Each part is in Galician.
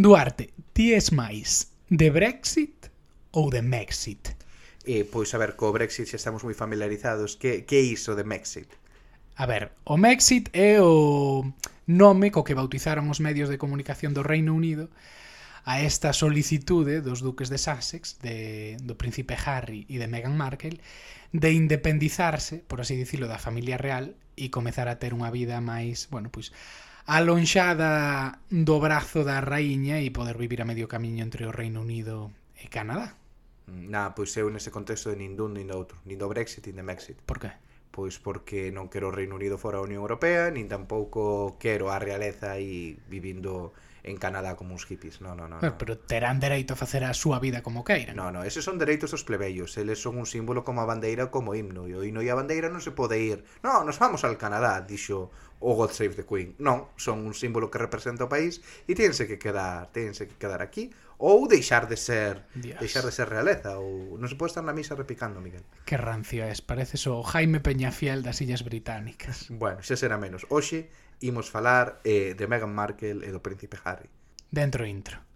Duarte, ti es máis de Brexit ou de Mexit? Eh, pois, a ver, co Brexit xa estamos moi familiarizados. Que, que é iso de Mexit? A ver, o Mexit é o nome co que bautizaron os medios de comunicación do Reino Unido a esta solicitude dos duques de Sussex, de, do príncipe Harry e de Meghan Markle, de independizarse, por así dicilo, da familia real e comezar a ter unha vida máis, bueno, pois, alonxada do brazo da raíña e poder vivir a medio camiño entre o Reino Unido e Canadá. Na, pois eu nese contexto de nin dun nin do outro, nin do Brexit nin de Mexit. Por que? Pois porque non quero o Reino Unido fora a Unión Europea, nin tampouco quero a realeza aí vivindo en Canadá como uns hippies. No, no, no, pero, no. pero terán dereito a facer a súa vida como queiran. No, no, eses son dereitos dos plebeios. Eles son un símbolo como a bandeira como himno. E o himno e a bandeira non se pode ir. No, nos vamos al Canadá, dixo o God Save the Queen. Non, son un símbolo que representa o país e tense que quedar, tense que quedar aquí ou deixar de ser Dios. deixar de ser realeza ou non se pode estar na misa repicando, Miguel. Que rancio es, pareces o Jaime Peñafiel das Illas Británicas. Bueno, xa será menos. Hoxe imos falar eh, de Meghan Markle e do príncipe Harry Dentro intro.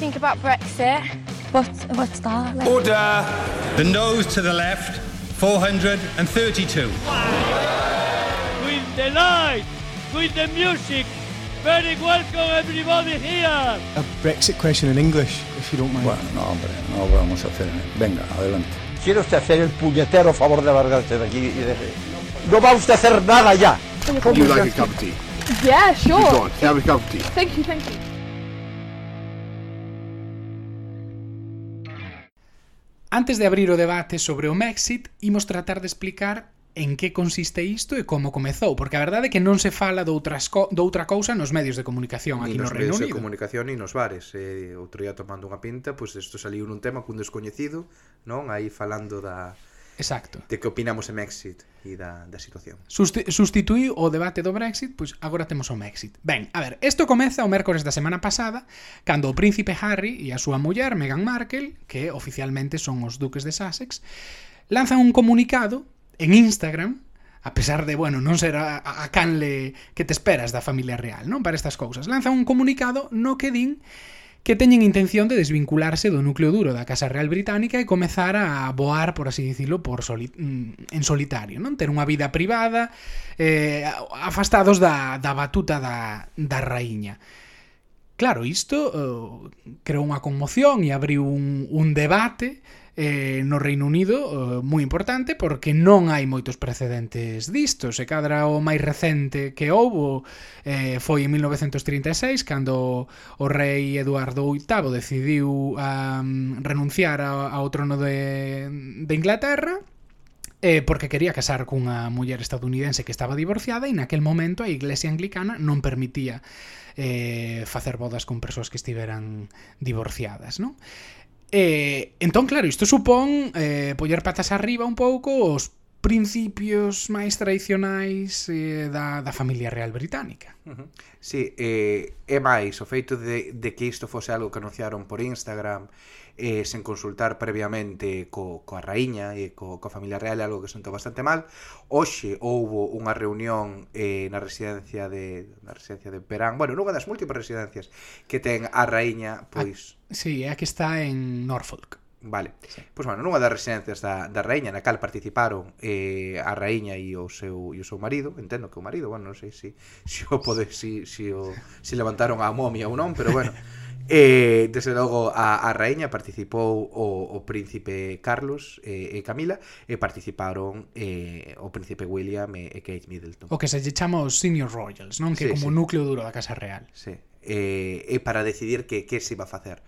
think about Brexit. What, what's that? Like, Order! The nose to the left, 432. with the light, with the music. Very welcome everybody here. A Brexit question in English, if you don't mind. Bueno, no, hombre, no vamos a hacer. Venga, adelante. ¿Quiere usted hacer el puñetero favor de largarse de aquí y de... No va usted a hacer nada ya. Would you like a cup of tea? Yeah, sure. Go on, have a cup of tea. Thank you, thank you. Antes de abrir o debate sobre o Mexit, imos tratar de explicar en que consiste isto e como comezou, porque a verdade é que non se fala doutras doutra co cousa nos medios de comunicación aquí ni nos no Reino Unido. Nos medios de comunicación e nos bares. Eh, outro día tomando unha pinta, pois pues, isto saliu nun tema cun descoñecido, non? Aí falando da Exacto. De que opinamos en Mexit e da, da situación. Susti sustituí o debate do Brexit, pois agora temos o Mexit. Ben, a ver, isto comeza o mércores da semana pasada, cando o príncipe Harry e a súa muller Meghan Markle, que oficialmente son os duques de Sussex, lanzan un comunicado en Instagram a pesar de, bueno, non ser a, a canle que te esperas da familia real, non? Para estas cousas. Lanzan un comunicado no que din que teñen intención de desvincularse do núcleo duro da Casa Real Británica e comezar a voar, por así dicirlo, por soli mm, en solitario, non? Ter unha vida privada, eh, afastados da, da batuta da, da raíña. Claro, isto eh, creou unha conmoción e abriu un, un debate eh, no Reino Unido eh, moi importante porque non hai moitos precedentes disto. Se cadra o máis recente que houbo eh, foi en 1936 cando o rei Eduardo VIII decidiu um, renunciar ao, ao trono de, de Inglaterra eh, porque quería casar cunha muller estadounidense que estaba divorciada e naquel momento a Iglesia Anglicana non permitía eh, facer bodas con persoas que estiveran divorciadas, non? Eh, entón, claro, isto supón eh, poller patas arriba un pouco os principios máis tradicionais eh, da, da familia real británica. Uh -huh. Sí, eh, é máis o feito de, de que isto fose algo que anunciaron por Instagram eh, sen consultar previamente co, coa raíña e co, coa familia real, algo que sentou bastante mal. Hoxe houbo unha reunión eh, na residencia de na residencia de Perán, bueno, nunha das múltiples residencias que ten a raíña, ah, pois... Si, sí, é a que está en Norfolk. Vale. Sí. Pois bueno, nunha das residencias da, da raíña na cal participaron eh, a raíña e o seu e o seu marido, entendo que o marido, bueno, non sei se si, si o pode si, si o si levantaron a momia ou non, pero bueno, Eh, desde logo a, a raíña participou o, o príncipe Carlos eh, e Camila e participaron eh, o príncipe William e, e Kate Middleton. O que se lle chama os senior royals, non? Que sí, como sí. núcleo duro da Casa Real. Sí. Eh, e para decidir que que se iba a facer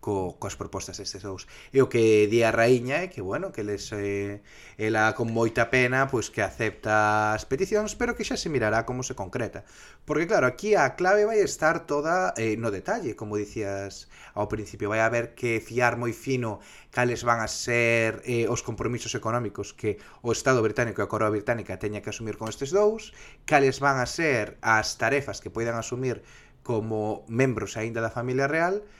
co, coas propostas destes dous. E o que di a raíña é que, bueno, que les, eh, ela con moita pena pois que acepta as peticións, pero que xa se mirará como se concreta. Porque, claro, aquí a clave vai estar toda eh, no detalle, como dicías ao principio. Vai haber que fiar moi fino cales van a ser eh, os compromisos económicos que o Estado británico e a Coroa británica teña que asumir con estes dous, cales van a ser as tarefas que poidan asumir como membros aínda da familia real, e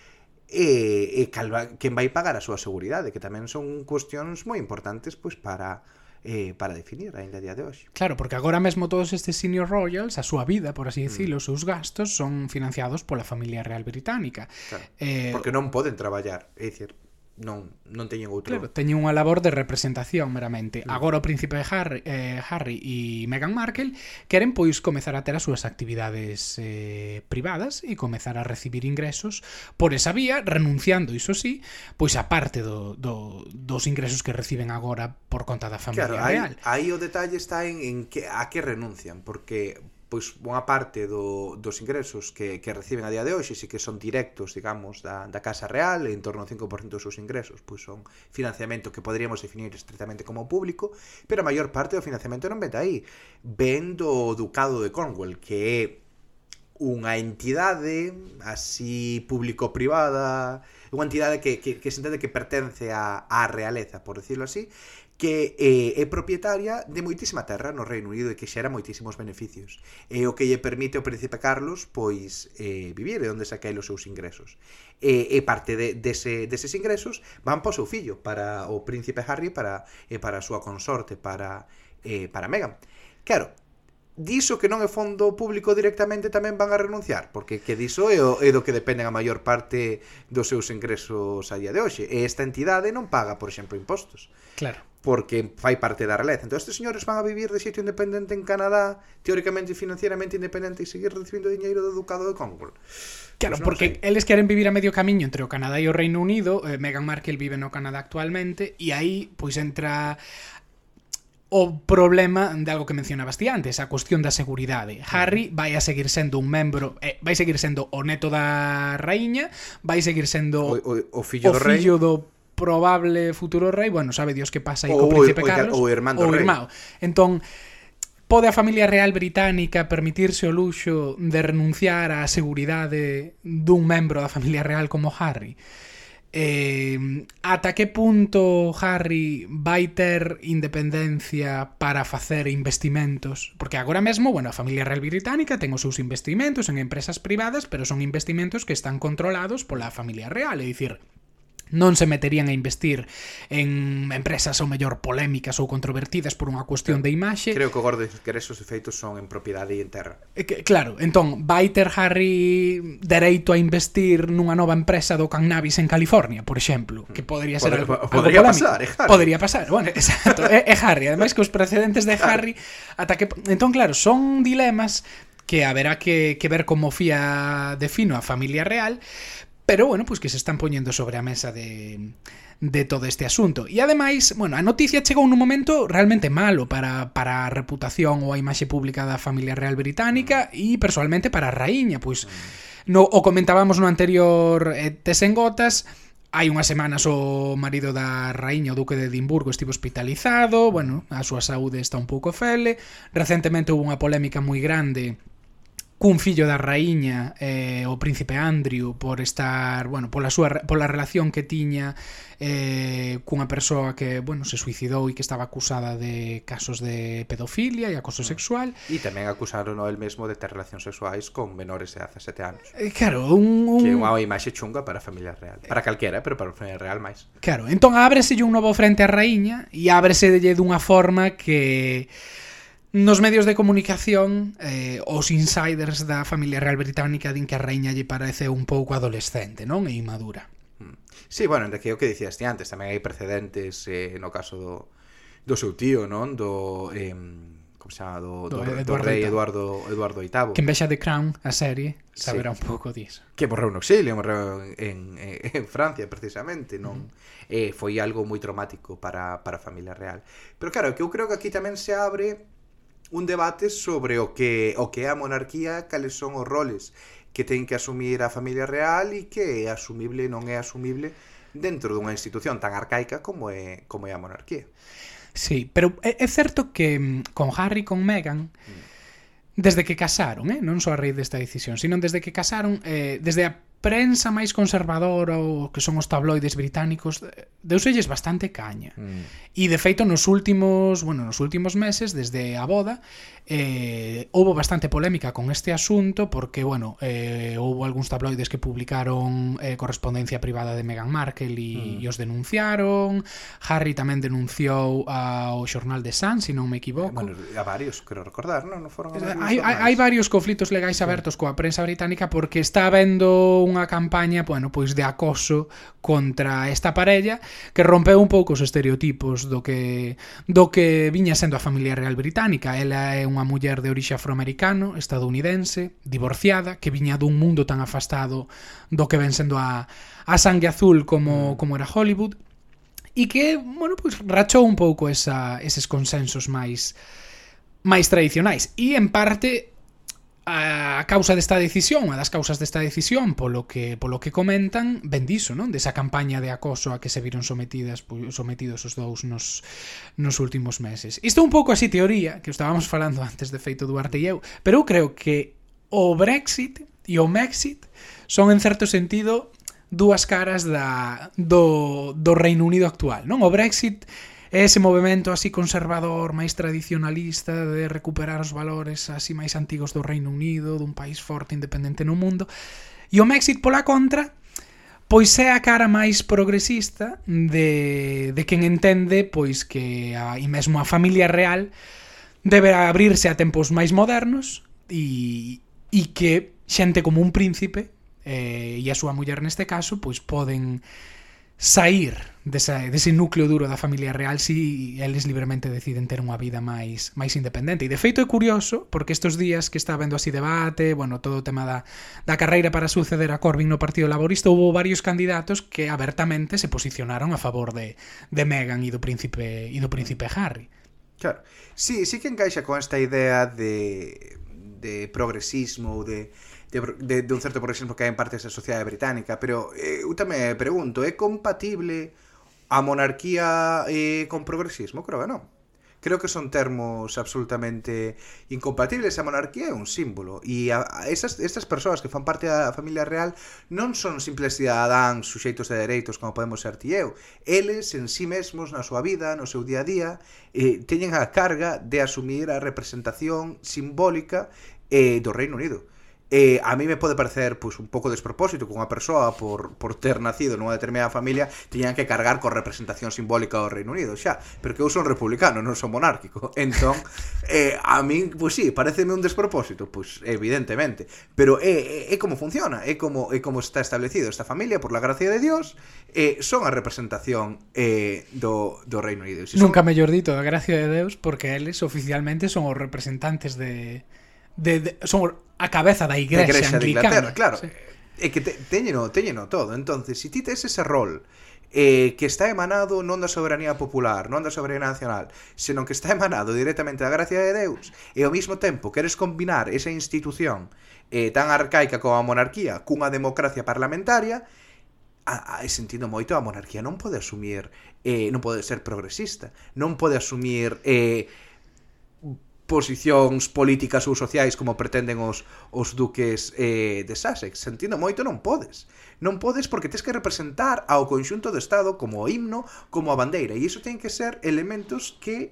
e, e calva, quen vai pagar a súa seguridade, que tamén son cuestións moi importantes pois para eh, para definir ainda a día de hoxe. Claro, porque agora mesmo todos estes senior royals, a súa vida, por así dicilo, mm. os seus gastos son financiados pola familia real británica. Claro, eh, porque non poden traballar, é dicir, non, non teñen outro. Claro, teñen unha labor de representación meramente. Mm. Agora o príncipe Harry, eh, Harry e Meghan Markle queren pois comezar a ter as súas actividades eh, privadas e comezar a recibir ingresos por esa vía, renunciando, iso sí, pois a parte do, do, dos ingresos que reciben agora por conta da familia claro, real. Aí, aí o detalle está en, en que a que renuncian, porque pois unha parte do, dos ingresos que, que reciben a día de hoxe, si que son directos, digamos, da, da Casa Real, en torno ao 5% dos seus ingresos, pois son financiamento que poderíamos definir estritamente como público, pero a maior parte do financiamento non ven aí, ven do Ducado de Cornwall, que é unha entidade así público-privada, unha entidade que, que, que se entende que pertence á, á realeza, por decirlo así, que eh, é propietaria de moitísima terra no Reino Unido e que xera moitísimos beneficios. E o que lle permite ao príncipe Carlos pois eh, vivir e onde saca os seus ingresos. E, e parte de, dese, deses ingresos van para o seu fillo, para o príncipe Harry para, e para a súa consorte, para, eh, para Meghan. Claro, diso que non é fondo público directamente tamén van a renunciar, porque que diso é, o, é do que dependen a maior parte dos seus ingresos a día de hoxe. E esta entidade non paga, por exemplo, impostos. Claro. Porque fai parte da realeza. Entón, estes señores van a vivir de xeito independente en Canadá, teóricamente e financieramente independente e seguir recibindo dinheiro do Ducado de Congol. Claro, pois pues porque sei. eles queren vivir a medio camiño entre o Canadá e o Reino Unido, eh, Meghan Markle vive no Canadá actualmente, e aí pois entra o problema de algo que mencionabas ti antes, a cuestión da seguridade. Harry vai a seguir sendo un membro, eh, vai seguir sendo o neto da raíña, vai seguir sendo o, o, o fillo o do rei. Fillo do probable futuro rei, bueno, sabe Dios que pasa aí co príncipe o, Carlos, o, o, o irmán do o rei. Irmão. Entón, pode a familia real británica permitirse o luxo de renunciar á seguridade dun membro da familia real como Harry? Eh, ata que punto Harry vai ter independencia para facer investimentos porque agora mesmo, bueno, a familia real británica ten os seus investimentos en empresas privadas pero son investimentos que están controlados pola familia real, é dicir, non se meterían a investir en empresas ou mellor polémicas ou controvertidas por unha cuestión de imaxe. Creo que o gordo que esos efeitos son en propiedade e en terra. E que, claro, entón, vai ter Harry dereito a investir nunha nova empresa do cannabis en California, por exemplo, que podría ser Podre, algo, algo podría polémico. pasar, é Harry. Podría pasar, bueno, exacto, é, é Harry, ademais que os precedentes de Harry ata que entón claro, son dilemas que haberá que, que ver como fía de fino a familia real, pero bueno, pois pues que se están poñendo sobre a mesa de, de todo este asunto. E ademais, bueno, a noticia chegou nun momento realmente malo para, para a reputación ou a imaxe pública da familia real británica e personalmente para a raíña, pois no, o comentábamos no anterior eh, Tesengotas, Hai unhas semanas o marido da raíña, o duque de Edimburgo, estivo hospitalizado, bueno, a súa saúde está un pouco fele. Recentemente houve unha polémica moi grande cun fillo da raíña eh, o príncipe Andrew por estar, bueno, pola súa pola relación que tiña eh, cunha persoa que, bueno, se suicidou e que estaba acusada de casos de pedofilia e acoso mm. sexual. E tamén acusaron o el mesmo de ter relacións sexuais con menores de 17 anos. Eh, claro, un, un... Que é unha imaxe chunga para a familia real. Eh. Para calquera, pero para a familia real máis. Claro, entón ábrese un novo frente á raíña e ábrese dunha forma que Nos medios de comunicación, eh, os insiders da familia real británica din que a reiña lle parece un pouco adolescente, non? E imadura. Mm. Sí, bueno, de que o que dicías ti antes, tamén hai precedentes eh, no caso do, do seu tío, non? Do... Eh, como se chama? Do, do, do, do rei Eduardo, Eduardo VIII. Que envexa de Crown, a serie, saberá sí. un pouco disso. Que morreu no exilio, morreu en, en, en Francia, precisamente, non? Uh -huh. eh, foi algo moi traumático para, para a familia real. Pero claro, que eu creo que aquí tamén se abre un debate sobre o que, o que é a monarquía, cales son os roles que ten que asumir a familia real e que é asumible e non é asumible dentro dunha institución tan arcaica como é, como é a monarquía. Sí, pero é, é certo que mm, con Harry con Meghan mm. desde que casaron, eh? non só a raíz desta decisión, sino desde que casaron, eh, desde a prensa máis conservadora ou que son os tabloides británicos deuselles bastante caña. Mm. E de feito nos últimos, bueno, nos últimos meses desde a boda eh houbo bastante polémica con este asunto porque bueno, eh houbo algúns tabloides que publicaron eh, correspondencia privada de Meghan Markle e, mm. e os denunciaron. Harry tamén denunciou ao xornal de Sun, se si non me equivoco. Bueno, a varios, creo recordar, non, non foron. Eh, hai hai varios conflitos legais abertos sí. coa prensa británica porque está habendo unha campaña, bueno, pois de acoso contra esta parella que rompeu un pouco os estereotipos do que do que viña sendo a familia real británica. Ela é unha muller de orixe afroamericano, estadounidense, divorciada, que viña dun mundo tan afastado do que ven sendo a a sangue azul como mm. como era Hollywood e que, bueno, pois rachou un pouco esa, eses consensos máis máis tradicionais e en parte a causa desta decisión, a das causas desta decisión, polo que polo que comentan, ben diso, non? Desa campaña de acoso a que se viron sometidas sometidos os dous nos nos últimos meses. Isto é un pouco así teoría, que estábamos falando antes de feito Duarte e eu, pero eu creo que o Brexit e o Mexit son en certo sentido dúas caras da do do Reino Unido actual, non? O Brexit É ese movimento así conservador, máis tradicionalista de recuperar os valores así máis antigos do Reino Unido, dun país forte independente no mundo. E o México, pola contra, pois é a cara máis progresista de, de quen entende pois que a, e mesmo a familia real debe abrirse a tempos máis modernos e, e que xente como un príncipe eh, e a súa muller neste caso pois poden sair desa, dese núcleo duro da familia real si eles libremente deciden ter unha vida máis máis independente. E de feito é curioso, porque estes días que está vendo así debate, bueno, todo o tema da, da carreira para suceder a Corbyn no Partido Laborista, houve varios candidatos que abertamente se posicionaron a favor de, de Meghan e do príncipe e do príncipe Harry. Claro. Sí, sí que encaixa con esta idea de de progresismo ou de de, de un certo progresismo que hai en partes da sociedade británica, pero eh, eu tamén pregunto, é compatible a monarquía eh, con progresismo? Creo que non. Creo que son termos absolutamente incompatibles. A monarquía é un símbolo. E a, a esas, estas persoas que fan parte da familia real non son simples cidadáns suxeitos de dereitos como podemos ser ti eu. Eles en sí mesmos, na súa vida, no seu día a día, eh, teñen a carga de asumir a representación simbólica eh, do Reino Unido eh, a mí me pode parecer pois, un pouco despropósito que unha persoa por, por ter nacido nunha determinada familia teñan que cargar con representación simbólica do Reino Unido xa, pero que eu son republicano, non son monárquico. Entón, eh, a mí pois sí, pareceme un despropósito pois evidentemente, pero é, é, é como funciona, é como, é como está establecido esta familia, por la gracia de Dios eh, son a representación eh, do, do Reino Unido. Si son... Nunca mellor dito, a gracia de Deus porque eles oficialmente son os representantes de de, de son a cabeza da igrexa, da igrexa anglicana. De Inglaterra, claro. Sí. É que te, teñeno, teñeno todo. Entonces, se si ti tes ese rol eh, que está emanado non da soberanía popular, non da soberanía nacional, senón que está emanado directamente da gracia de Deus, e ao mesmo tempo queres combinar esa institución eh, tan arcaica como a monarquía cunha democracia parlamentaria, a, a, sentindo moito a monarquía non pode asumir, eh, non pode ser progresista, non pode asumir... Eh, posicións políticas ou sociais como pretenden os, os duques eh, de Sussex. Sentindo moito non podes. Non podes porque tens que representar ao conxunto do Estado como o himno, como a bandeira. E iso ten que ser elementos que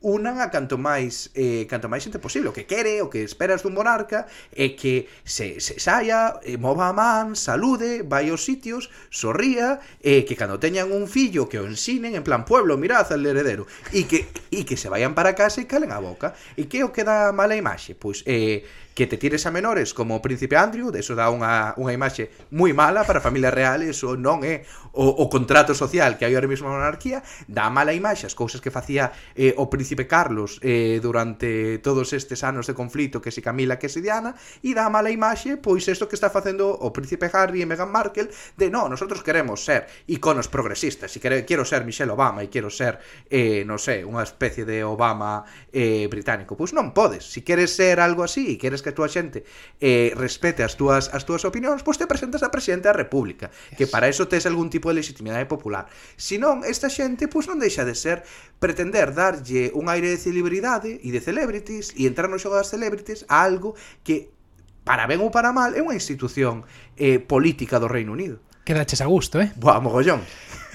unan a canto máis eh, canto máis xente posible, o que quere, o que esperas dun monarca é que se, se saia, eh, mova a man, salude, vai aos sitios, sorría, eh, que cando teñan un fillo que o ensinen en plan pueblo, mirad al heredero, e que e que se vayan para casa e calen a boca. E que o que dá mala imaxe? Pois eh que te tires a menores como o príncipe Andrew, eso dá unha, unha imaxe moi mala para a familia real, eso non é o, o contrato social que hai ahora mesmo na monarquía, dá mala imaxe as cousas que facía eh, o príncipe Carlos eh, durante todos estes anos de conflito que se Camila que se Diana, e dá mala imaxe pois isto que está facendo o príncipe Harry e Meghan Markle de no, nosotros queremos ser iconos progresistas, e quero, quero ser Michelle Obama e quero ser, eh, non sei, unha especie de Obama eh, británico. Pois non podes, se si queres ser algo así e queres que que a túa xente eh, respete as túas, as túas opinións, pois te presentas a presidente da República, yes. que para eso tes algún tipo de legitimidade popular. Si non, esta xente pois non deixa de ser pretender darlle un aire de celebridade e de celebrities e entrar no xogo das celebrities a algo que para ben ou para mal, é unha institución eh, política do Reino Unido. Quedaches a gusto, eh? Boa, mogollón.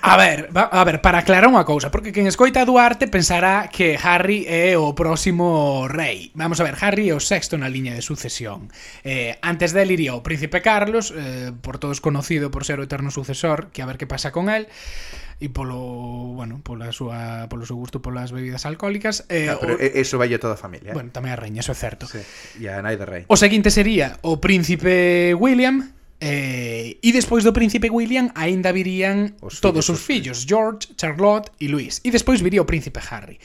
A ver, a ver, para aclarar unha cousa, porque quen escoita a Duarte pensará que Harry é o próximo rei. Vamos a ver, Harry é o sexto na liña de sucesión. Eh, antes del iría o príncipe Carlos, eh, por todos conocido por ser o eterno sucesor, que a ver que pasa con él e polo, bueno, pola súa, polo seu gusto polas bebidas alcohólicas. Eh, ah, pero o... eso vai a toda a familia. Eh? Bueno, tamén a Reña, eso é certo. Sí, e a Nai de Rei. O seguinte sería o príncipe William, Eh, e despois do príncipe William aínda virían os todos os fillos, George, Charlotte e Luis. E despois viría o príncipe Harry.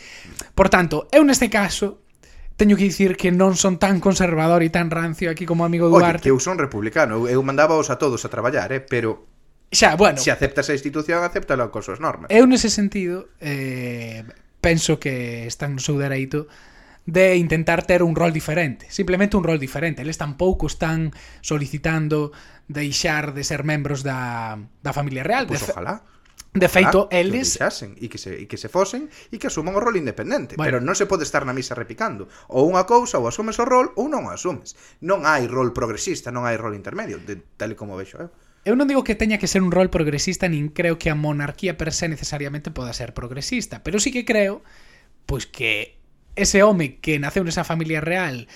Por tanto, eu neste caso teño que dicir que non son tan conservador e tan rancio aquí como amigo Duarte. Oye, que eu son republicano, eu mandábaos a todos a traballar, eh, pero Xa, bueno. Se aceptas a institución, acéptala con súas normas. Eu nese sentido, eh, penso que están no seu dereito de intentar ter un rol diferente, simplemente un rol diferente. Eles tampouco están solicitando deixar de ser membros da, da familia real. Pois pues, ojalá. De feito, ah, eles que deixasen, e que se e que se fosen e que asuman o rol independente, bueno. pero non se pode estar na misa repicando. Ou unha cousa ou asumes o rol ou non o asumes. Non hai rol progresista, non hai rol intermedio, de, tal como vexo eu. Eu non digo que teña que ser un rol progresista nin creo que a monarquía per se necesariamente poda ser progresista, pero sí que creo pois que ese home que naceu nesa familia real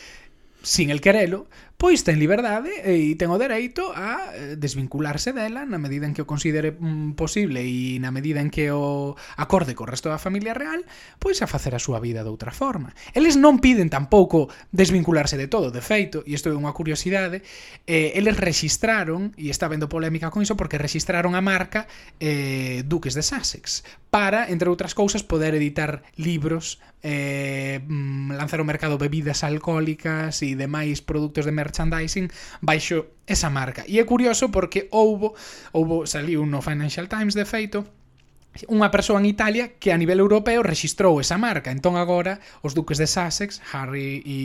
sin el querelo, pois ten liberdade e ten o dereito a eh, desvincularse dela na medida en que o considere mm, posible e na medida en que o acorde co resto da familia real, pois a facer a súa vida de outra forma. Eles non piden tampouco desvincularse de todo, de feito, e isto é unha curiosidade, eh, eles registraron, e está vendo polémica con iso, porque registraron a marca eh, Duques de Sussex, para, entre outras cousas, poder editar libros, eh, mm, lanzar o mercado bebidas alcohólicas e demais produtos de mercado merchandising baixo esa marca. E é curioso porque houbo, houbo saliu no Financial Times de feito, unha persoa en Italia que a nivel europeo registrou esa marca. Entón agora os duques de Sussex, Harry e,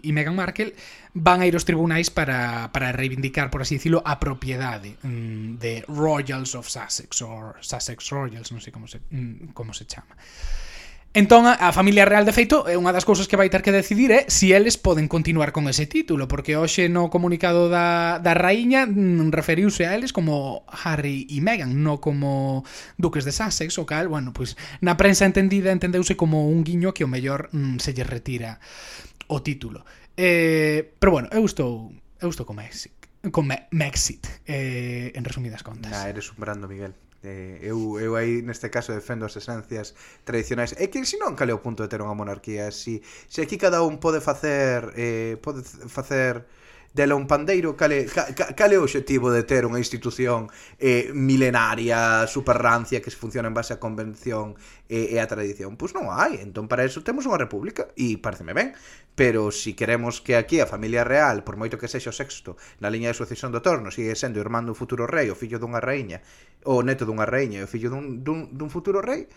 e Meghan Markle, van a ir aos tribunais para, para reivindicar, por así dicilo, a propiedade mm, de Royals of Sussex, ou Sussex Royals, non sei como se, mm, como se chama. Entón, a familia real, de feito, é unha das cousas que vai ter que decidir é se si eles poden continuar con ese título, porque hoxe no comunicado da, da raíña mm, referiuse a eles como Harry e Meghan, non como duques de Sussex, o cal, bueno, pois na prensa entendida entendeuse como un guiño que o mellor mm, se lle retira o título. Eh, pero bueno, eu estou eu estou con Mexit, con Me Mexit, eh, en resumidas contas. Nah, eres un brando, Miguel. Eh, eu, eu aí neste caso defendo as esencias tradicionais. E que se non cale o punto de ter unha monarquía? Se, si, se aquí cada un pode facer eh, pode facer Dela un pandeiro, cal é, cal, é o objetivo de ter unha institución eh, milenaria, super rancia, que se funciona en base a convención eh, e, e a tradición? Pois non hai, entón para eso temos unha república, e pareceme ben, pero si queremos que aquí a familia real, por moito que sexa o sexto, na liña de sucesión do torno, sigue sendo irmán dun futuro rei, o fillo dunha reiña, o neto dunha reiña e o fillo dun, dun, dun futuro rei,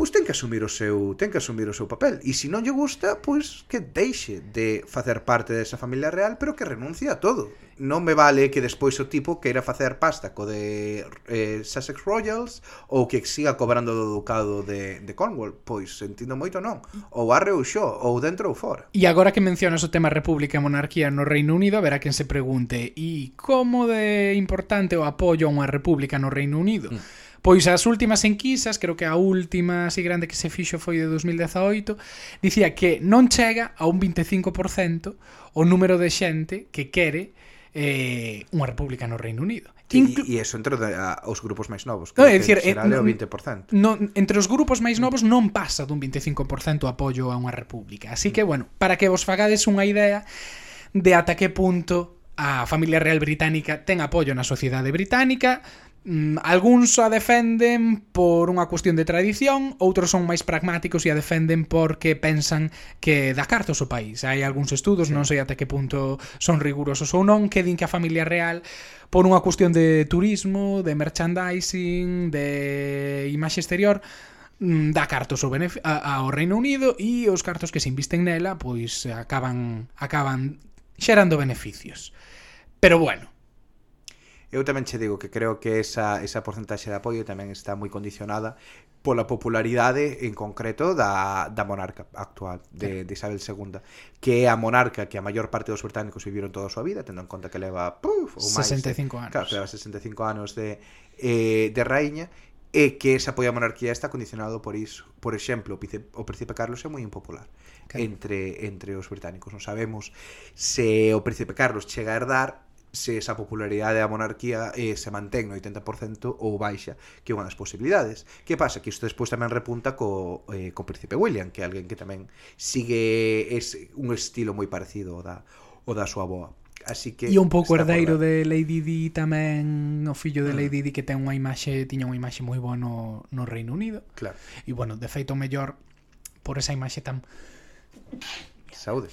pois ten que asumir o seu ten que asumir o seu papel e se non lle gusta, pois que deixe de facer parte desa familia real, pero que renuncie a todo. Non me vale que despois o tipo queira facer pasta co de eh, Sussex Royals ou que siga cobrando do ducado de, de Cornwall, pois sentindo moito non. Ou arre ou xo, ou dentro ou fora. E agora que mencionas o tema República e Monarquía no Reino Unido, haberá quen se pregunte, e como de importante o apoio a unha república no Reino Unido? Mm Pois as últimas enquisas, creo que a última así grande que se fixo foi de 2018, dicía que non chega a un 25% o número de xente que quere eh, unha república no Reino Unido. Inclu e, e eso entre a, os grupos máis novos, que no, é dicir, será eh, o 20%. No, entre os grupos máis novos non pasa dun 25% o apoio a unha república. Así que, bueno, para que vos fagades unha idea de ata que punto a familia real británica ten apoio na sociedade británica, Mm, Alguns a defenden por unha cuestión de tradición, outros son máis pragmáticos e a defenden porque pensan que dá cartos o país. Hai algúns estudos, sí. non sei ata que punto son rigurosos ou non, que din que a familia real por unha cuestión de turismo, de merchandising, de imaxe exterior, mm, dá cartos ao, benef ao Reino Unido e os cartos que se invisten nela pois acaban acaban xerando beneficios. Pero bueno, Eu tamén che digo que creo que esa, esa porcentaxe de apoio tamén está moi condicionada pola popularidade en concreto da, da monarca actual de, de Isabel II que é a monarca que a maior parte dos británicos viviron toda a súa vida tendo en conta que leva puf, ou máis, 65 anos. Claro, leva 65 anos de, eh, de raíña e que ese apoio á monarquía está condicionado por iso. Por exemplo, o, príncipe, o príncipe Carlos é moi impopular claro. entre, entre os británicos. Non sabemos se o príncipe Carlos chega a herdar se esa popularidade da monarquía eh, se mantén no 80% ou baixa, que é unha das posibilidades. Que pasa? Que isto despois tamén repunta co, eh, co príncipe William, que é alguén que tamén sigue es, un estilo moi parecido ao da, o da súa boa. Así que e un pouco herdeiro de Lady Di tamén, o fillo de mm. Lady Di que ten unha imaxe, tiña unha imaxe moi boa no, no Reino Unido. Claro. E bueno, de feito mellor por esa imaxe tan Saúde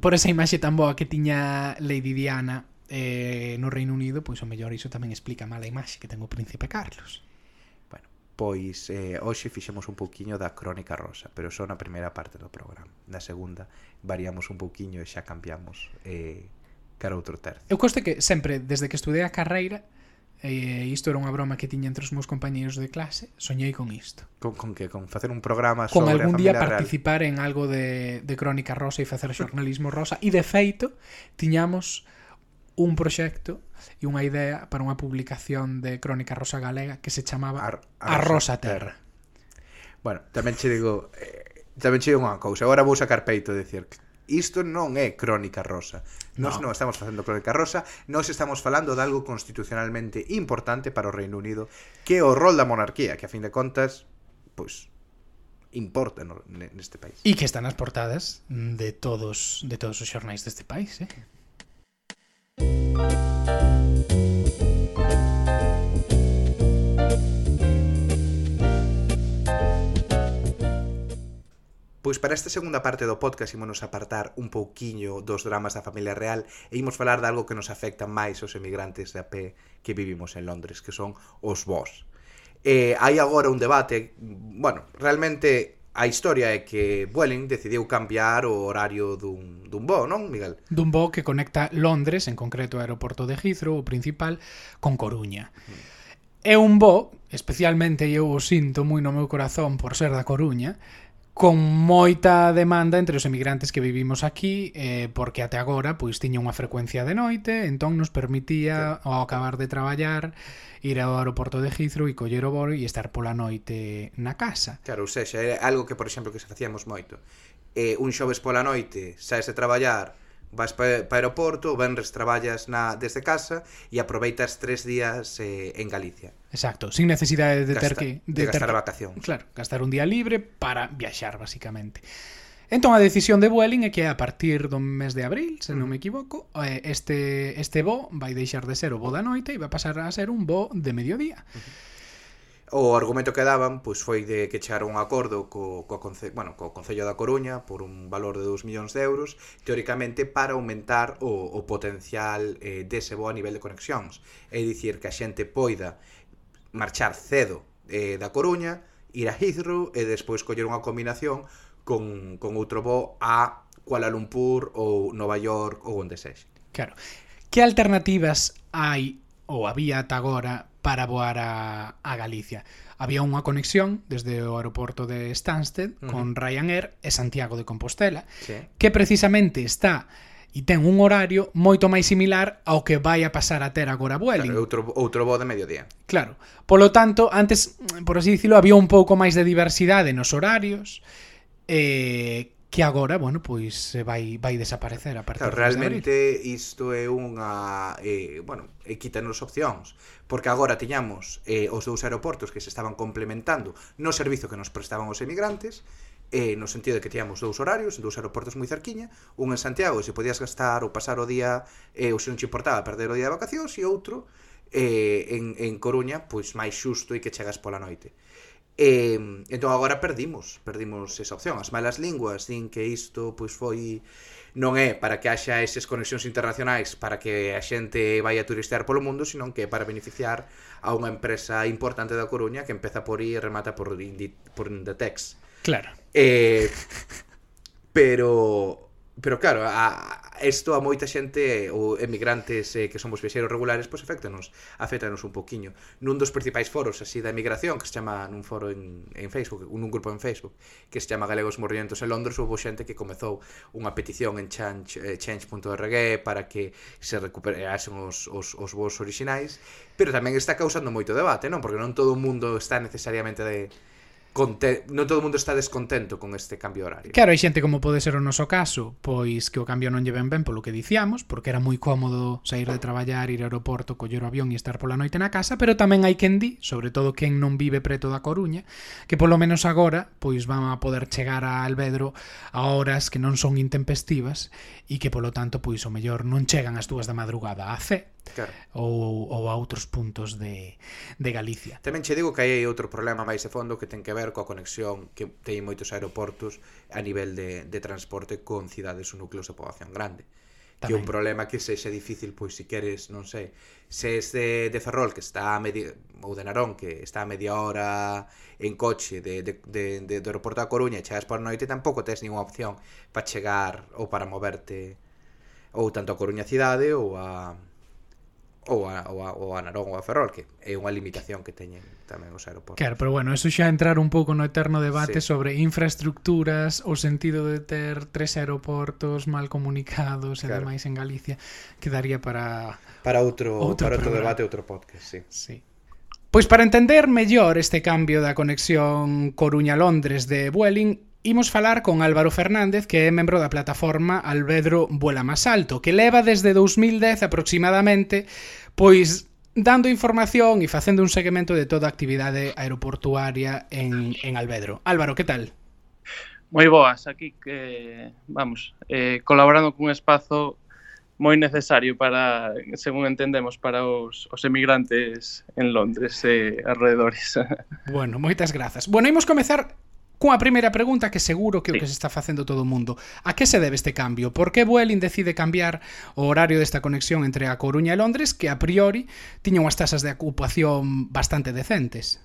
por esa imaxe tan boa que tiña Lady Diana eh, no Reino Unido, pois o mellor iso tamén explica mala imaxe que ten o príncipe Carlos. Bueno, pois eh, hoxe fixemos un pouquiño da crónica rosa, pero só na primeira parte do programa. Na segunda variamos un pouquiño e xa cambiamos eh, cara outro tercio. Eu coste que sempre, desde que estudei a carreira, E isto era unha broma que tiña entre os meus compañeiros de clase, soñei con isto. Con, con que? Con facer un programa con sobre Con algún día participar real. en algo de, de crónica rosa e facer xornalismo rosa. E de feito, tiñamos un proxecto e unha idea para unha publicación de crónica rosa galega que se chamaba Ar, A Rosa Terra. Bueno, tamén che digo... Eh, tamén che digo unha cousa. Agora vou sacar peito e decir que Isto non é crónica rosa. Nós no. non estamos facendo crónica rosa, nós estamos falando de algo constitucionalmente importante para o Reino Unido, que é o rol da monarquía, que a fin de contas, pois, importa no, neste país. E que están as portadas de todos de todos os xornais deste país, eh? Pois para esta segunda parte do podcast ímonos apartar un pouquiño dos dramas da familia real e imos falar de algo que nos afecta máis aos emigrantes de a pé que vivimos en Londres, que son os vós. Eh, hai agora un debate, bueno, realmente a historia é que Vueling decidiu cambiar o horario dun, dun voo, non, Miguel? Dun voo que conecta Londres, en concreto o aeroporto de Heathrow, o principal, con Coruña. Mm. É un voo, especialmente eu o sinto moi no meu corazón por ser da Coruña, con moita demanda entre os emigrantes que vivimos aquí, eh, porque até agora pois tiña unha frecuencia de noite, entón nos permitía sí. ao acabar de traballar ir ao aeroporto de Heathrow e coller o voo e estar pola noite na casa. Claro, ou sexa, era algo que, por exemplo, que se facíamos moito. Eh, un xoves pola noite, saes de traballar, vas para, o aeroporto, venres traballas na desde casa e aproveitas tres días eh, en Galicia. Exacto, sin necesidade de Gasta, ter que de, de gastar ter... vacación. Claro, gastar un día libre para viaxar basicamente. Entón a decisión de Vueling é que a partir do mes de abril, se non mm. me equivoco, eh, este este voo vai deixar de ser o voo da noite e vai pasar a ser un voo de mediodía. Uh -huh. O argumento que daban pois foi de que chegaron un acordo co, co, conce, bueno, co Concello da Coruña por un valor de 2 millóns de euros, teóricamente para aumentar o, o potencial eh, dese bo a nivel de conexións. É dicir, que a xente poida marchar cedo eh, da Coruña, ir a Heathrow e despois coller unha combinación con, con outro bo a Kuala Lumpur ou Nova York ou onde sexe. Claro. Que alternativas hai ou había ata agora para voar a, a Galicia. Había unha conexión desde o aeroporto de Stansted uh -huh. con Ryanair e Santiago de Compostela, sí. que precisamente está e ten un horario moito máis similar ao que vai a pasar a ter agora Vueling. Claro, outro, outro voo de mediodía. Claro. Polo tanto, antes, por así dicilo, había un pouco máis de diversidade nos horarios, eh, que agora, bueno, pois eh, vai vai desaparecer a partir claro, realmente isto é unha eh, bueno, e quítanos opcións porque agora tiñamos eh, os dous aeroportos que se estaban complementando no servizo que nos prestaban os emigrantes eh, no sentido de que tiñamos dous horarios, dous aeroportos moi cerquiña, un en Santiago e se podías gastar ou pasar o día eh, ou se non te importaba perder o día de vacacións e outro eh, en, en Coruña, pois máis xusto e que chegas pola noite. E, entón agora perdimos, perdimos esa opción. As malas linguas din que isto pois foi non é para que haxa esas conexións internacionais para que a xente vai a turistear polo mundo, senón que é para beneficiar a unha empresa importante da Coruña que empeza por I e remata por, Indi, por Inditex. Claro. Eh, pero Pero claro, a, isto a moita xente ou emigrantes eh, que somos viaxeiros regulares, pois afectanos, afectanos un poquiño. Nun dos principais foros así da emigración, que se chama nun foro en, en Facebook, nun grupo en Facebook, que se chama Galegos Morrientos en Londres, houve xente que comezou unha petición en change, eh, change.org para que se recuperasen os, os, os voos orixinais, pero tamén está causando moito debate, non? Porque non todo o mundo está necesariamente de non todo o mundo está descontento con este cambio horario. Claro, hai xente como pode ser o noso caso, pois que o cambio non lle ven ben polo que dicíamos, porque era moi cómodo sair de traballar, ir ao aeroporto, coller o avión e estar pola noite na casa, pero tamén hai quen di, sobre todo quen non vive preto da Coruña, que polo menos agora pois van a poder chegar a Alvedro a horas que non son intempestivas e que polo tanto pois o mellor non chegan as dúas da madrugada a C, claro. ou, ou a outros puntos de, de Galicia. Tamén che digo que hai outro problema máis de fondo que ten que ver coa conexión que teñen moitos aeroportos a nivel de, de transporte con cidades ou núcleos de poboación grande. Tamén. Que un problema que sexa difícil, pois se queres, non sei, se es de, de Ferrol, que está a media, ou de Narón, que está a media hora en coche de, de, de, de, do aeroporto da Coruña, chegas por noite, tampouco tes ninguna opción para chegar ou para moverte ou tanto a Coruña cidade ou a ou a, ou a, ou a Narón ou a Ferrol que é unha limitación que teñen tamén os aeroportos. Claro, pero bueno, eso xa entrar un pouco no eterno debate sí. sobre infraestructuras, o sentido de ter tres aeroportos mal comunicados claro. e demais en Galicia, que daría para para outro, outro para outro programa. debate, outro podcast, sí. Sí. Pois para entender mellor este cambio da conexión Coruña-Londres de Vueling, Imos falar con Álvaro Fernández, que é membro da plataforma Albedro Vuela Más Alto, que leva desde 2010 aproximadamente, pois dando información e facendo un seguimento de toda a actividade aeroportuaria en, en Albedro. Álvaro, que tal? Moi boas, aquí que, vamos, eh, colaborando cun espazo moi necesario para, según entendemos, para os, os emigrantes en Londres e eh, arredores. Bueno, moitas grazas. Bueno, imos comezar Cunha primeira pregunta que seguro que sí. o que se está facendo todo o mundo. A que se debe este cambio? Por que Vueling decide cambiar o horario desta conexión entre a Coruña e Londres que a priori tiñan unhas tasas de ocupación bastante decentes?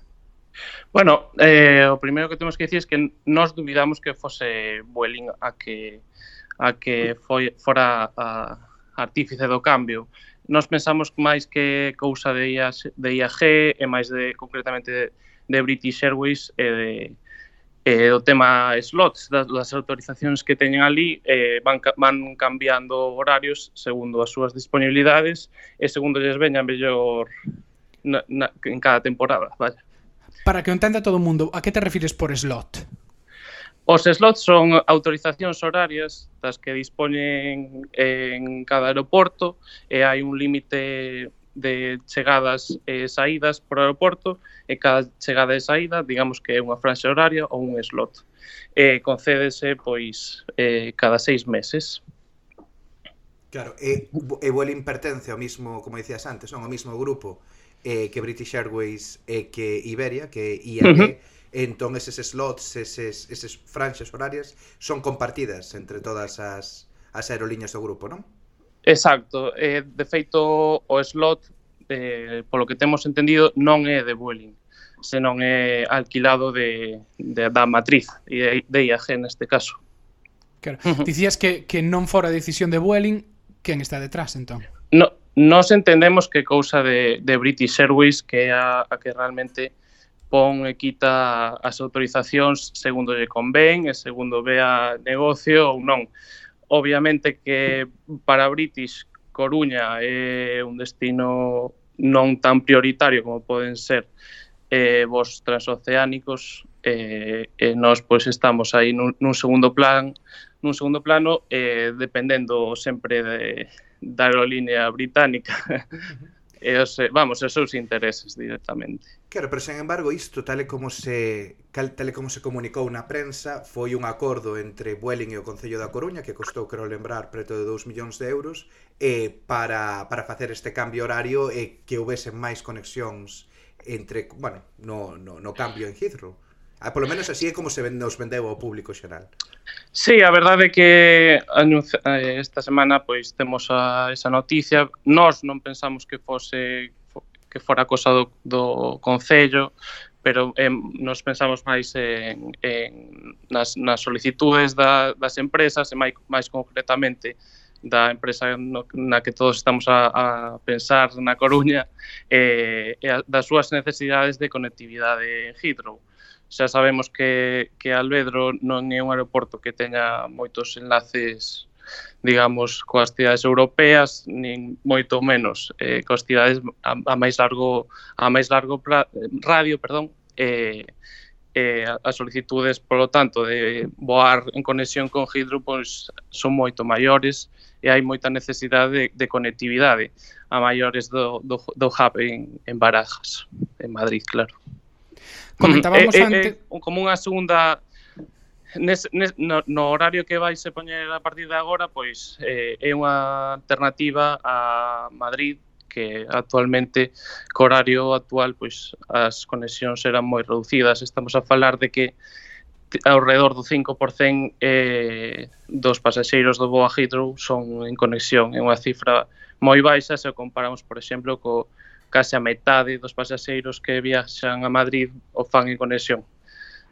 Bueno, eh, o primeiro que temos que dicir é que nós duvidamos que fose Vueling a que a que foi, fora a, artífice do cambio. Nós pensamos máis que cousa de IAG, de IAG e máis de concretamente de, de British Airways e de, Eh, o tema slots das, das autorizacións que teñen ali eh, van, van cambiando horarios segundo as súas disponibilidades e segundo lles veña mellor na, na, en cada temporada vaya. Para que o entenda todo o mundo, a que te refires por slot? Os slots son autorizacións horarias das que dispoñen en cada aeroporto e hai un límite de chegadas e saídas por aeroporto e cada chegada e saída, digamos que é unha franxa horaria ou un slot. E concédese pois eh, cada seis meses. Claro, e, e Vueling pertence ao mismo, como dicías antes, non ao mismo grupo eh, que British Airways e eh, que Iberia, que IAG, uh -huh. entón eses slots, eses, eses franxas horarias son compartidas entre todas as, as aerolíneas do grupo, non? Exacto, eh, de feito o slot, eh, polo que temos entendido, non é de Vueling, senón é alquilado de, de da matriz, e de IAG neste caso. Claro. Uh -huh. Dicías que, que non fora decisión de Vueling, quen está detrás, entón? No, nos entendemos que cousa de, de British Airways que é a, a que realmente pon e quita as autorizacións segundo lle convén e segundo vea negocio ou non Obviamente que para British Coruña é un destino non tan prioritario como poden ser eh, vos transoceánicos eh, e nós pois estamos aí nun, nun segundo plan nun segundo plano eh, dependendo sempre de, da aerolínea británica e os, vamos, os seus intereses directamente. Claro, pero sen embargo isto, tal e como se cal, tal e como se comunicou na prensa, foi un acordo entre Vueling e o Concello da Coruña que costou, creo lembrar, preto de 2 millóns de euros e para, para facer este cambio horario e que houvese máis conexións entre, bueno, no, no, no cambio en Heathrow. Ah, polo menos así é como se nos vendeu ao público xeral. Sí, a verdade é que eh, esta semana pois temos a, esa noticia. Nós non pensamos que fose que fora cosa do, do Concello, pero eh, nos pensamos máis en, en nas, nas solicitudes da, das empresas e máis, máis concretamente da empresa no, na que todos estamos a, a pensar na Coruña eh, e a, das súas necesidades de conectividade en Heathrow. Xa sabemos que, que Alvedro non é un aeroporto que teña moitos enlaces digamos, coas cidades europeas, nin moito menos eh, coas cidades a, a máis largo a máis largo pra, radio, perdón, eh, eh, as solicitudes, polo tanto, de voar en conexión con Hidro pois, son moito maiores e hai moita necesidade de, de conectividade a maiores do, do, do hub en, en Barajas, en Madrid, claro. Comentábamos eh, eh, eh antes... Eh, como unha segunda Nes, nes, no, no horario que vais a poñer a partir de agora, pois eh, é unha alternativa a Madrid que actualmente co horario actual pois as conexións eran moi reducidas. Estamos a falar de que ao redor do 5% eh, dos pasaxeiros do Boa Heathrow son en conexión. É unha cifra moi baixa se o comparamos, por exemplo, co case a metade dos pasaxeiros que viaxan a Madrid o fan en conexión.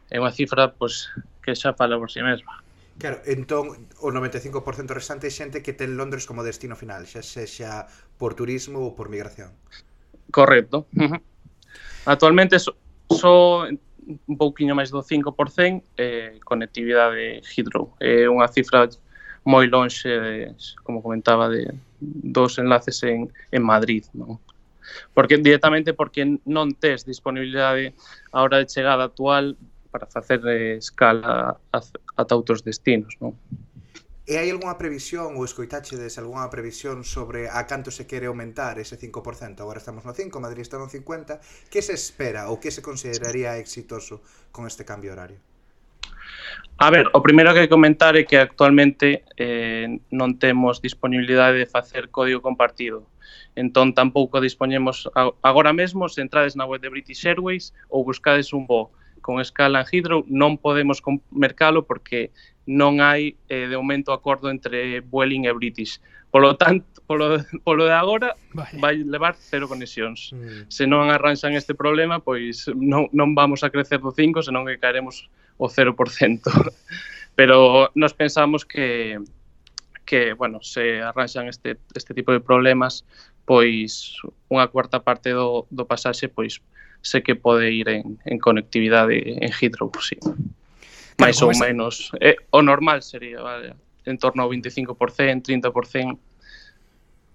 É unha cifra pois, que xa fala por si sí mesma. Claro, entón o 95% restante é xente que ten Londres como destino final, xa sexa por turismo ou por migración. Correcto. Uh -huh. Actualmente só so, so un pouquiño máis do 5% eh, conectividade Heathrow. É eh, unha cifra moi lonxe, de, como comentaba, de dos enlaces en, en Madrid. Non? Porque directamente porque non tes disponibilidade a hora de chegada actual para facer escala ata outros destinos, non? E hai algunha previsión, ou escoitachedes algunha previsión sobre a canto se quere aumentar ese 5%? Agora estamos no 5, Madrid está no 50. Que se espera ou que se consideraría exitoso con este cambio horario? A ver, o primeiro que comentar é que actualmente eh, non temos disponibilidade de facer código compartido. Entón, tampouco dispoñemos agora mesmo se entrades na web de British Airways ou buscades un voo con escala en hidro non podemos mercalo porque non hai eh, de momento acordo entre Vueling e British. Polo tanto, polo, polo de agora vale. vai levar cero conexións. Mm. Se non arranxan este problema, pois non, non vamos a crecer do 5, senón que caeremos o 0%. Pero nos pensamos que que, bueno, se arranxan este, este tipo de problemas, pois unha cuarta parte do, do pasaxe, pois sé que pode ir en, en conectividade en Heathrow, sí. Máis Mais ou menos. Eh, o normal sería, vale, en torno ao 25%, 30%,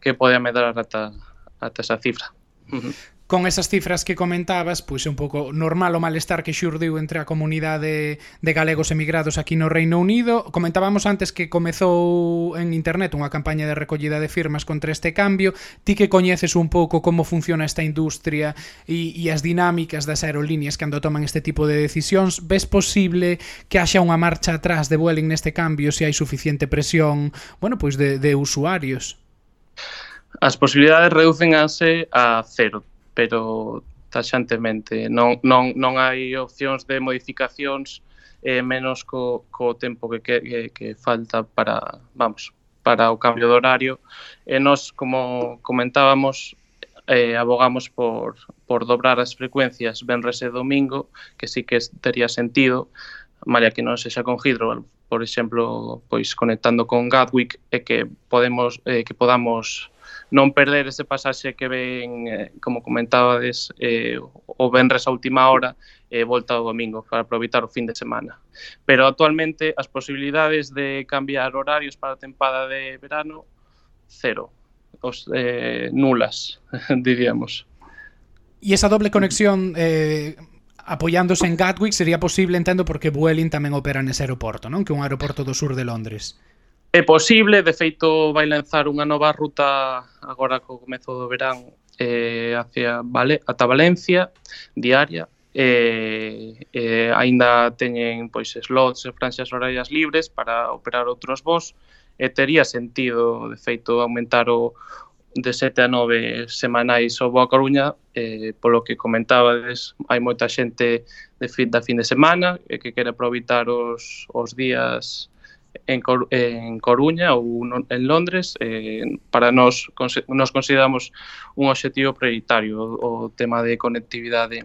que pode medrar ata, ata esa cifra. Uh -huh con esas cifras que comentabas, pois é un pouco normal o malestar que xurdiu entre a comunidade de galegos emigrados aquí no Reino Unido. Comentábamos antes que comezou en internet unha campaña de recollida de firmas contra este cambio. Ti que coñeces un pouco como funciona esta industria e, e as dinámicas das aerolíneas cando toman este tipo de decisións, ves posible que haxa unha marcha atrás de Vueling neste cambio se hai suficiente presión, bueno, pois de, de usuarios? As posibilidades reducense a cero pero taxantemente non, non, non hai opcións de modificacións eh, menos co, co tempo que, que, que falta para, vamos, para o cambio de horario. E nos, como comentábamos, eh, abogamos por, por dobrar as frecuencias venres e domingo, que sí que tería sentido, malia que non sexa con Hidro, por exemplo, pois conectando con Gatwick e que podemos eh, que podamos non perder ese pasaxe que ven, eh, como comentabades, eh, o venres a última hora e eh, volta ao domingo para aproveitar o fin de semana. Pero actualmente as posibilidades de cambiar horarios para a tempada de verano, cero, os, eh, nulas, diríamos. E esa doble conexión eh, apoiándose en Gatwick sería posible, entendo, porque Vueling tamén opera nese aeroporto, non? Que é un aeroporto do sur de Londres. É posible, de feito vai lanzar unha nova ruta agora co comezo do verán eh, hacia vale, ata Valencia diaria eh, eh, aínda teñen pois slots e franxas horarias libres para operar outros vos e tería sentido de feito aumentar o de 7 a 9 semanais ao Boa Coruña eh, polo que comentabades hai moita xente de fin, da fin de semana e que quere aproveitar os, os días en, Cor en Coruña ou no, en Londres eh, para nós nos consideramos un obxectivo prioritario o, o tema de conectividade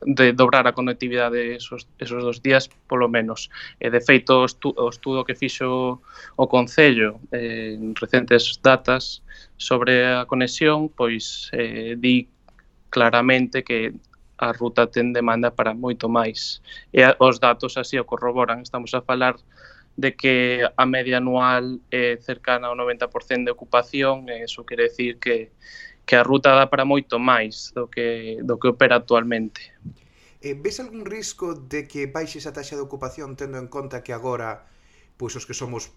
de dobrar a conectividade esos, esos dos días polo menos. E de feito o, estu, o estudo que fixo o Concello eh, en recentes datas sobre a conexión, pois eh, di claramente que a ruta ten demanda para moito máis. E os datos así o corroboran. Estamos a falar de que a media anual é cercana ao 90% de ocupación, e iso quere decir que, que a ruta dá para moito máis do que, do que opera actualmente. Eh, ves algún risco de que baixe esa taxa de ocupación tendo en conta que agora pois os que somos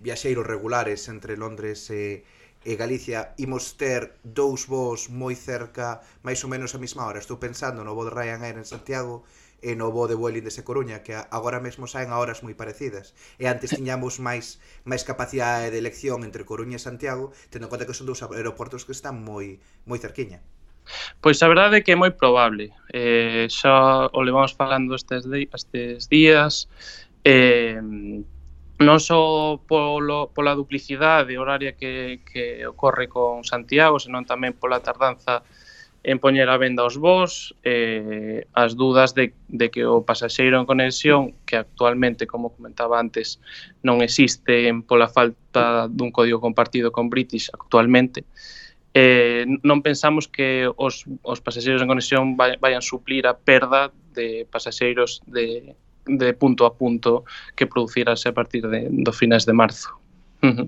viaxeiros regulares entre Londres e, e Galicia imos ter dous voos moi cerca, máis ou menos a mesma hora. Estou pensando no voo de Ryanair en Santiago, e no voo de Vueling de Coruña, que agora mesmo saen a horas moi parecidas. E antes tiñamos máis máis capacidade de elección entre Coruña e Santiago, tendo en conta que son dous aeroportos que están moi moi cerquiña. Pois a verdade é que é moi probable. Eh, xa o levamos falando estes, de, estes días, eh, non só polo, pola duplicidade horaria que, que ocorre con Santiago, senón tamén pola tardanza en poñer a venda os vós, eh, as dudas de, de que o pasaxeiro en conexión, que actualmente, como comentaba antes, non existe pola falta dun código compartido con British actualmente, eh, non pensamos que os, os pasaxeiros en conexión vai, vayan suplir a perda de pasaxeiros de, de punto a punto que producirase a partir de, do finais de marzo. Uh -huh.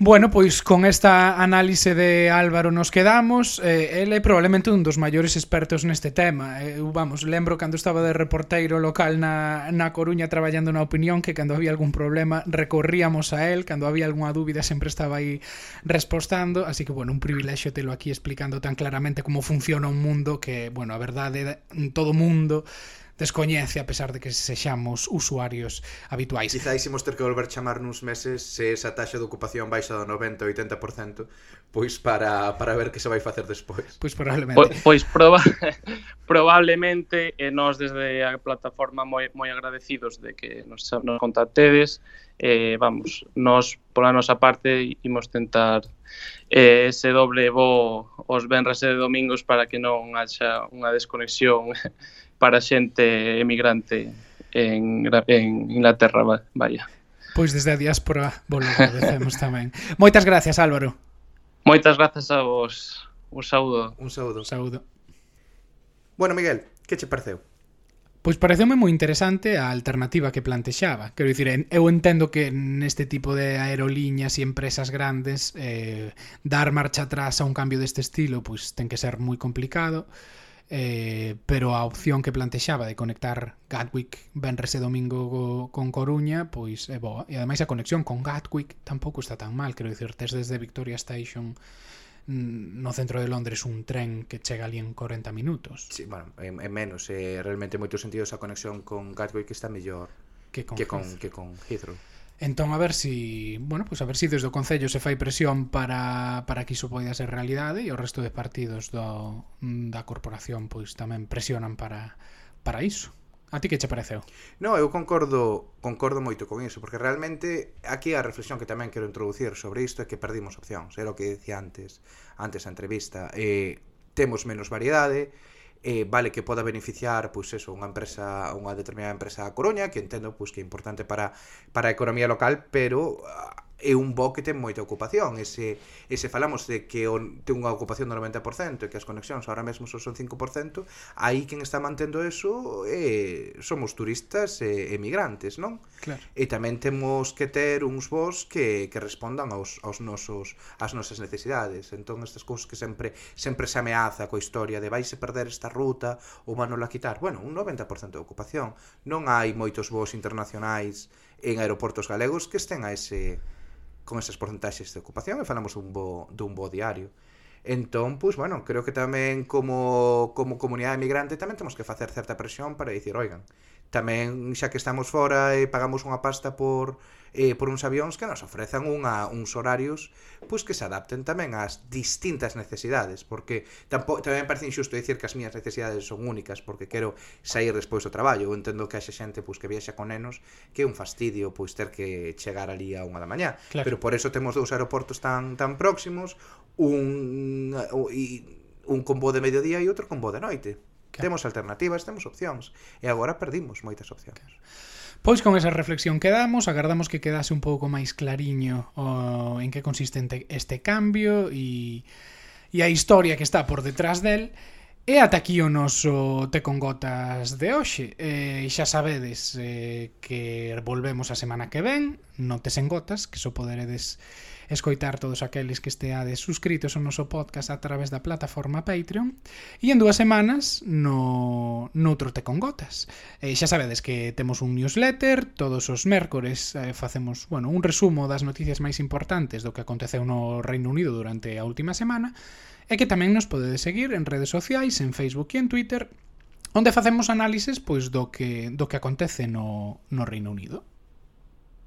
Bueno, pois con esta análise de Álvaro nos quedamos. Eh, Ele é probablemente un dos maiores expertos neste tema. Eh, vamos, lembro cando estaba de reporteiro local na, na Coruña traballando na opinión Que cando había algún problema recorríamos a él Cando había algunha dúbida sempre estaba aí respostando. Así que, bueno, un privilexio telo aquí explicando tan claramente como funciona un mundo Que, bueno, a verdade, todo mundo descoñece a pesar de que sexamos usuarios habituais. Quizáis imos ter que volver chamar nuns meses se esa taxa de ocupación baixa do 90 ou 80%, pois para, para ver que se vai facer despois. Pois probablemente. Pois, pois proba, probablemente e nós desde a plataforma moi, moi agradecidos de que nos, nos contactedes eh, vamos, nós pola nosa parte imos tentar eh, ese doble bo os venres e domingos para que non haxa unha desconexión para xente emigrante en, en Inglaterra, vaya. Pois desde a diáspora vos lo agradecemos tamén. Moitas gracias, Álvaro. Moitas grazas a vos. Un saúdo. Un saúdo. Un saúdo. Bueno, Miguel, que che pareceu? Pois pareceume moi interesante a alternativa que plantexaba. Quero dicir, eu entendo que neste tipo de aerolíneas e empresas grandes eh, dar marcha atrás a un cambio deste estilo pois ten que ser moi complicado eh, pero a opción que plantexaba de conectar Gatwick venres e domingo go, con Coruña pois é boa, e ademais a conexión con Gatwick tampouco está tan mal, quero dicir, tes desde Victoria Station mm, no centro de Londres un tren que chega ali en 40 minutos. Sí, bueno, é, é menos, é, realmente moito sentido esa conexión con Gatwick está mellor que con, que con, que con Heathrow. Entón a ver si, bueno, pues a ver si desde o concello se fai presión para para que iso poida ser realidade e o resto de partidos do da corporación pois tamén presionan para para iso. A ti que che pareceu? No, eu concordo concordo moito con iso, porque realmente aquí a reflexión que tamén quero introducir sobre isto é que perdimos opcións, era o que dicía antes, antes a entrevista, eh, temos menos variedade, eh, vale que poda beneficiar pois eso, unha empresa, unha determinada empresa da Coruña, que entendo pois que é importante para para a economía local, pero ah, é un bo que ten moita ocupación e se, e se falamos de que on, ten unha ocupación do 90% e que as conexións ahora mesmo só son 5% aí quen está mantendo eso é, somos turistas e emigrantes non? Claro. e tamén temos que ter uns vos que, que respondan aos, aos nosos, ás nosas necesidades entón estas cousas que sempre sempre se ameaza coa historia de vais a perder esta ruta ou van a quitar bueno, un 90% de ocupación non hai moitos vos internacionais en aeroportos galegos que estén a ese con esas porcentaxes de ocupación e falamos dun bo, dun bo diario. Entón, pois, bueno, creo que tamén como, como comunidade migrante tamén temos que facer certa presión para dicir, oigan, Tamén, xa que estamos fora e pagamos unha pasta por eh, por uns avións que nos ofrezan unha, uns horarios pois que se adapten tamén ás distintas necesidades, porque tampo, tamén me parece injusto dicir que as miñas necesidades son únicas porque quero sair despois do traballo. Eu entendo que haxe xente pois, que viaxa con nenos que é un fastidio pois ter que chegar ali a unha da mañá. Claro. Pero por eso temos dous aeroportos tan tan próximos, un, un, un combo de mediodía e outro combo de noite. Claro. Temos alternativas, temos opcións. E agora perdimos moitas opcións. Claro. Pois con esa reflexión quedamos, agardamos que quedase un pouco máis clariño o, en que consiste este cambio e, e a historia que está por detrás del. E ata aquí o noso Te con Gotas de hoxe. E xa sabedes eh, que volvemos a semana que ven, no Te en Gotas, que só poderedes escoitar todos aqueles que esteades suscritos ao noso podcast a través da plataforma Patreon e en dúas semanas no noutro Te con Gotas. Eh, xa sabedes que temos un newsletter todos os mércores eh, facemos, bueno, un resumo das noticias máis importantes do que aconteceu no Reino Unido durante a última semana e que tamén nos podedes seguir en redes sociais, en Facebook e en Twitter onde facemos análises pois do que do que acontece no no Reino Unido.